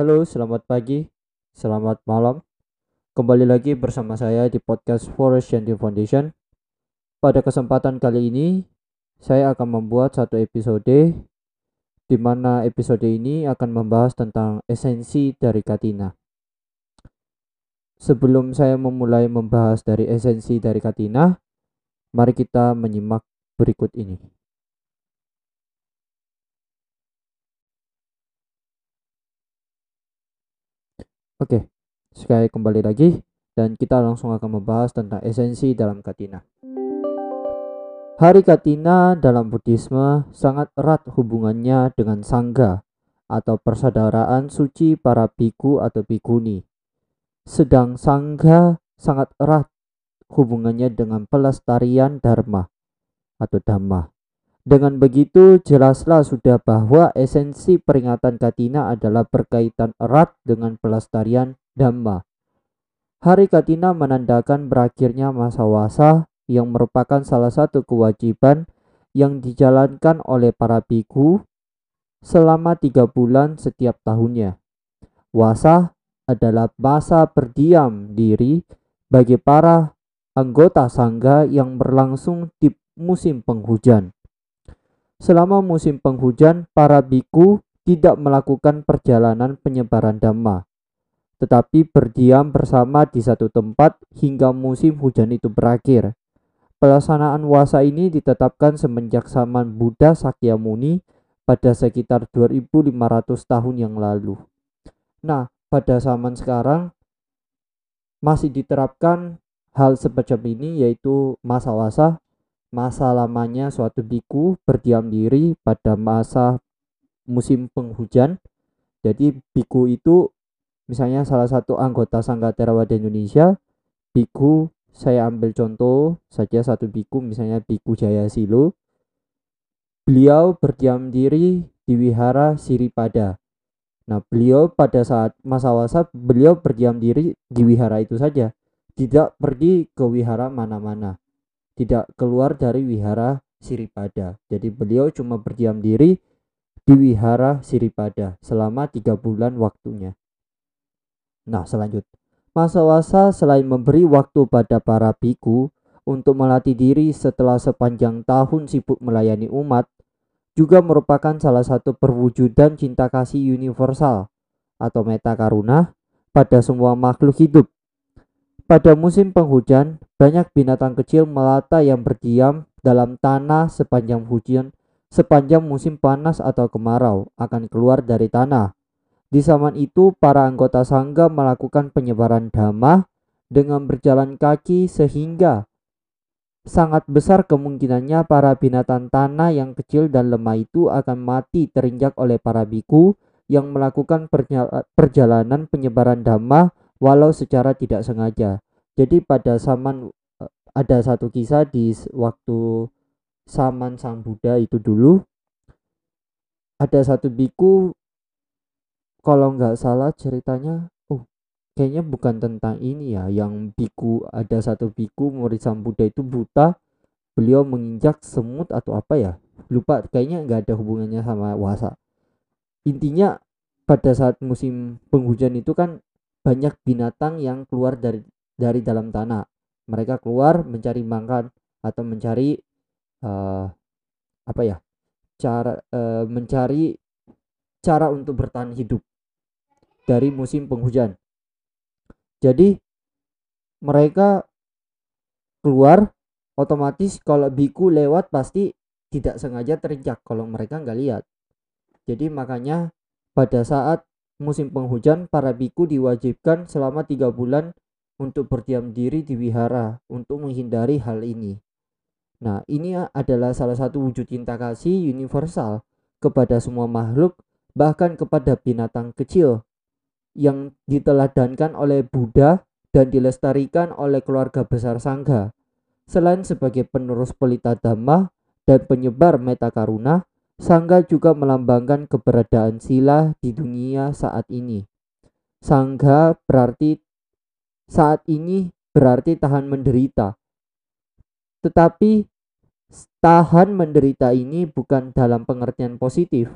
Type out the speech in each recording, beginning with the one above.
Halo, selamat pagi, selamat malam. Kembali lagi bersama saya di podcast Forest Shanty Foundation. Pada kesempatan kali ini, saya akan membuat satu episode di mana episode ini akan membahas tentang esensi dari Katina. Sebelum saya memulai membahas dari esensi dari Katina, mari kita menyimak berikut ini. Oke, sekali kembali lagi dan kita langsung akan membahas tentang esensi dalam Katina. Hari Katina dalam Buddhisme sangat erat hubungannya dengan sangga atau persaudaraan suci para biku atau bikuni. Sedang sangga sangat erat hubungannya dengan pelestarian dharma atau dhamma. Dengan begitu, jelaslah sudah bahwa esensi peringatan Katina adalah berkaitan erat dengan pelestarian Dhamma. Hari Katina menandakan berakhirnya masa wasa yang merupakan salah satu kewajiban yang dijalankan oleh para biku selama tiga bulan setiap tahunnya. Wasa adalah masa berdiam diri bagi para anggota sangga yang berlangsung di musim penghujan. Selama musim penghujan, para biku tidak melakukan perjalanan penyebaran dhamma, tetapi berdiam bersama di satu tempat hingga musim hujan itu berakhir. Pelaksanaan wasa ini ditetapkan semenjak zaman Buddha Sakyamuni pada sekitar 2500 tahun yang lalu. Nah, pada zaman sekarang masih diterapkan hal semacam ini yaitu masa wasa masa lamanya suatu biku berdiam diri pada masa musim penghujan. Jadi biku itu misalnya salah satu anggota Sangga Theravada Indonesia, biku saya ambil contoh saja satu biku misalnya biku Jaya Silo. Beliau berdiam diri di wihara Siripada. Nah, beliau pada saat masa wasa beliau berdiam diri di wihara itu saja, tidak pergi ke wihara mana-mana tidak keluar dari wihara Siripada. Jadi beliau cuma berdiam diri di wihara Siripada selama tiga bulan waktunya. Nah selanjut, masa wasa selain memberi waktu pada para biku untuk melatih diri setelah sepanjang tahun sibuk melayani umat, juga merupakan salah satu perwujudan cinta kasih universal atau meta karuna pada semua makhluk hidup pada musim penghujan, banyak binatang kecil melata yang berdiam dalam tanah sepanjang hujan, sepanjang musim panas atau kemarau akan keluar dari tanah. Di zaman itu, para anggota sangga melakukan penyebaran dhamma dengan berjalan kaki sehingga sangat besar kemungkinannya para binatang tanah yang kecil dan lemah itu akan mati terinjak oleh para biku yang melakukan perjalanan penyebaran dhamma walau secara tidak sengaja. Jadi pada zaman eh, ada satu kisah di waktu zaman Sang Buddha itu dulu ada satu biku kalau nggak salah ceritanya oh kayaknya bukan tentang ini ya yang biku ada satu biku murid Sang Buddha itu buta beliau menginjak semut atau apa ya lupa kayaknya nggak ada hubungannya sama wasa intinya pada saat musim penghujan itu kan banyak binatang yang keluar dari dari dalam tanah. Mereka keluar mencari makan atau mencari uh, apa ya cara uh, mencari cara untuk bertahan hidup dari musim penghujan. Jadi mereka keluar otomatis kalau biku lewat pasti tidak sengaja terinjak kalau mereka nggak lihat. Jadi makanya pada saat musim penghujan, para biku diwajibkan selama tiga bulan untuk berdiam diri di wihara untuk menghindari hal ini. Nah, ini adalah salah satu wujud cinta kasih universal kepada semua makhluk, bahkan kepada binatang kecil yang diteladankan oleh Buddha dan dilestarikan oleh keluarga besar Sangha. Selain sebagai penerus pelita dhamma dan penyebar meta karuna, Sangga juga melambangkan keberadaan sila di dunia saat ini. Sangga berarti saat ini berarti tahan menderita. Tetapi tahan menderita ini bukan dalam pengertian positif.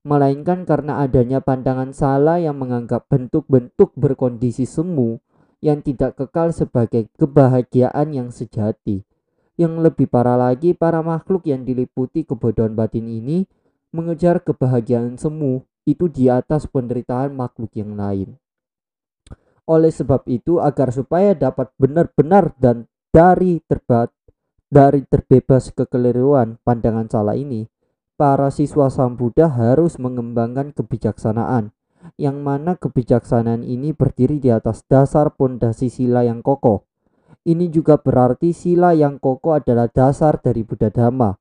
melainkan karena adanya pandangan salah yang menganggap bentuk-bentuk berkondisi semu yang tidak kekal sebagai kebahagiaan yang sejati. Yang lebih parah lagi, para makhluk yang diliputi kebodohan batin ini mengejar kebahagiaan semu itu di atas penderitaan makhluk yang lain. Oleh sebab itu, agar supaya dapat benar-benar dan dari terbat dari terbebas kekeliruan pandangan salah ini, para siswa Sang Buddha harus mengembangkan kebijaksanaan, yang mana kebijaksanaan ini berdiri di atas dasar pondasi sila yang kokoh. Ini juga berarti sila yang kokoh adalah dasar dari Buddha Dhamma.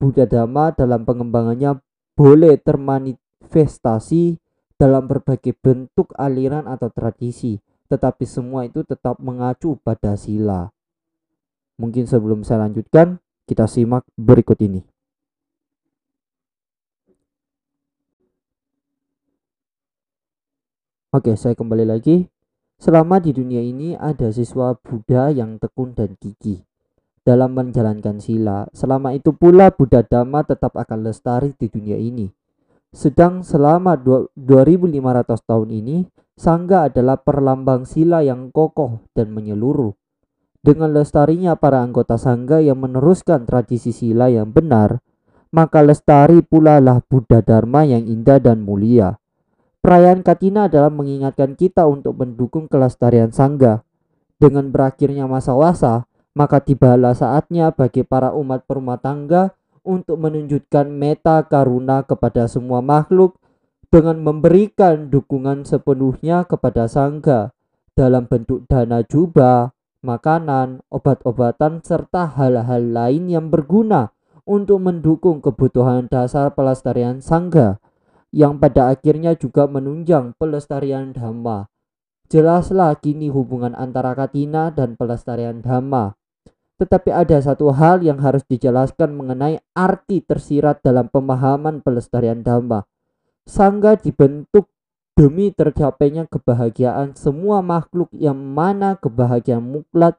Buddha Dhamma dalam pengembangannya boleh termanifestasi dalam berbagai bentuk aliran atau tradisi, tetapi semua itu tetap mengacu pada sila. Mungkin sebelum saya lanjutkan, kita simak berikut ini. Oke, saya kembali lagi. Selama di dunia ini ada siswa Buddha yang tekun dan gigih dalam menjalankan sila. Selama itu pula Buddha Dhamma tetap akan lestari di dunia ini. Sedang selama 2500 tahun ini, Sangga adalah perlambang sila yang kokoh dan menyeluruh. Dengan lestarinya para anggota Sangga yang meneruskan tradisi sila yang benar, maka lestari pula lah Buddha Dharma yang indah dan mulia. Perayaan Katina adalah mengingatkan kita untuk mendukung kelestarian sangga. Dengan berakhirnya masa wasa, maka tibalah saatnya bagi para umat perumah tangga untuk menunjukkan meta karuna kepada semua makhluk dengan memberikan dukungan sepenuhnya kepada sangga dalam bentuk dana jubah, makanan, obat-obatan, serta hal-hal lain yang berguna untuk mendukung kebutuhan dasar pelestarian sangga yang pada akhirnya juga menunjang pelestarian Dhamma. Jelaslah kini hubungan antara Katina dan pelestarian Dhamma. Tetapi ada satu hal yang harus dijelaskan mengenai arti tersirat dalam pemahaman pelestarian Dhamma. Sangga dibentuk demi tercapainya kebahagiaan semua makhluk yang mana kebahagiaan muklat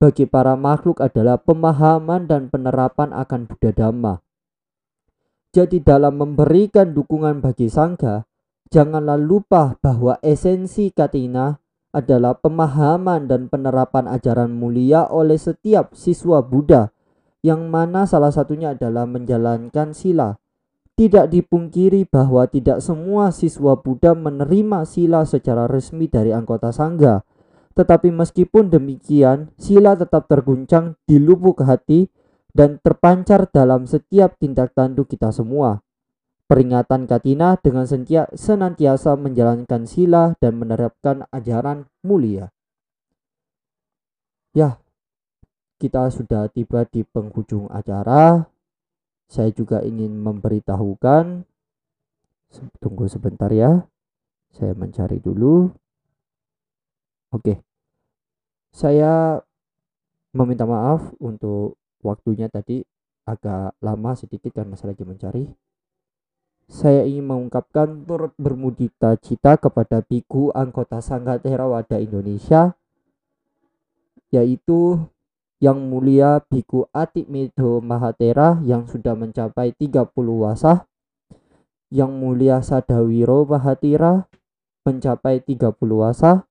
bagi para makhluk adalah pemahaman dan penerapan akan Buddha Dhamma. Jadi dalam memberikan dukungan bagi sangga, janganlah lupa bahwa esensi katina adalah pemahaman dan penerapan ajaran mulia oleh setiap siswa Buddha yang mana salah satunya adalah menjalankan sila. Tidak dipungkiri bahwa tidak semua siswa Buddha menerima sila secara resmi dari anggota sangga. Tetapi meskipun demikian, sila tetap terguncang di lubuk hati dan terpancar dalam setiap tindak tanduk kita semua. Peringatan Katina dengan senantiasa menjalankan sila dan menerapkan ajaran mulia. Ya, kita sudah tiba di penghujung acara. Saya juga ingin memberitahukan, tunggu sebentar ya, saya mencari dulu. Oke, saya meminta maaf untuk waktunya tadi agak lama sedikit karena saya lagi mencari. Saya ingin mengungkapkan turut bermudita cita kepada biku anggota Sangga Theravada Indonesia yaitu yang mulia Biku Atik Medo Mahatera yang sudah mencapai 30 wasa yang mulia Sadawiro Mahatira mencapai 30 wasa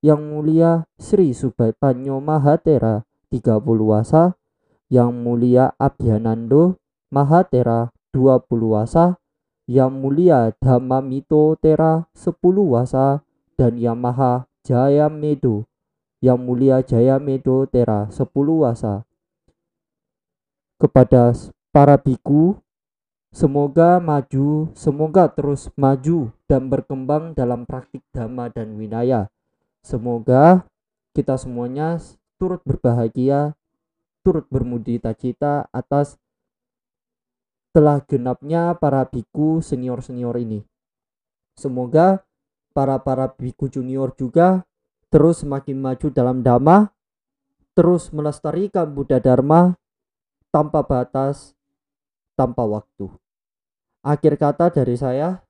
yang mulia Sri Subatanyo Mahatera 30 wasa yang Mulia Abhyanando Mahatera 20 wasa, Yang Mulia Dhammamito Tera 10 wasa, dan Yang Maha Jaya Medo, Yang Mulia Jaya Medo Tera 10 wasa. Kepada para biku, semoga maju, semoga terus maju dan berkembang dalam praktik dhamma dan winaya. Semoga kita semuanya turut berbahagia turut bermudita cita atas telah genapnya para biku senior-senior ini. Semoga para-para biku junior juga terus semakin maju dalam dhamma, terus melestarikan Buddha Dharma tanpa batas, tanpa waktu. Akhir kata dari saya,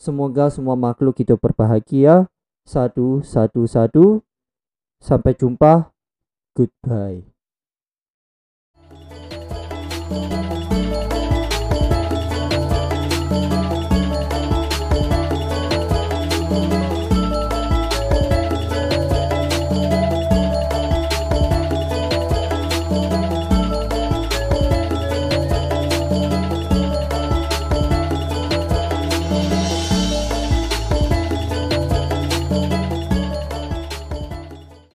semoga semua makhluk hidup berbahagia. Sadu, sadu, sadu. Sampai jumpa. Goodbye.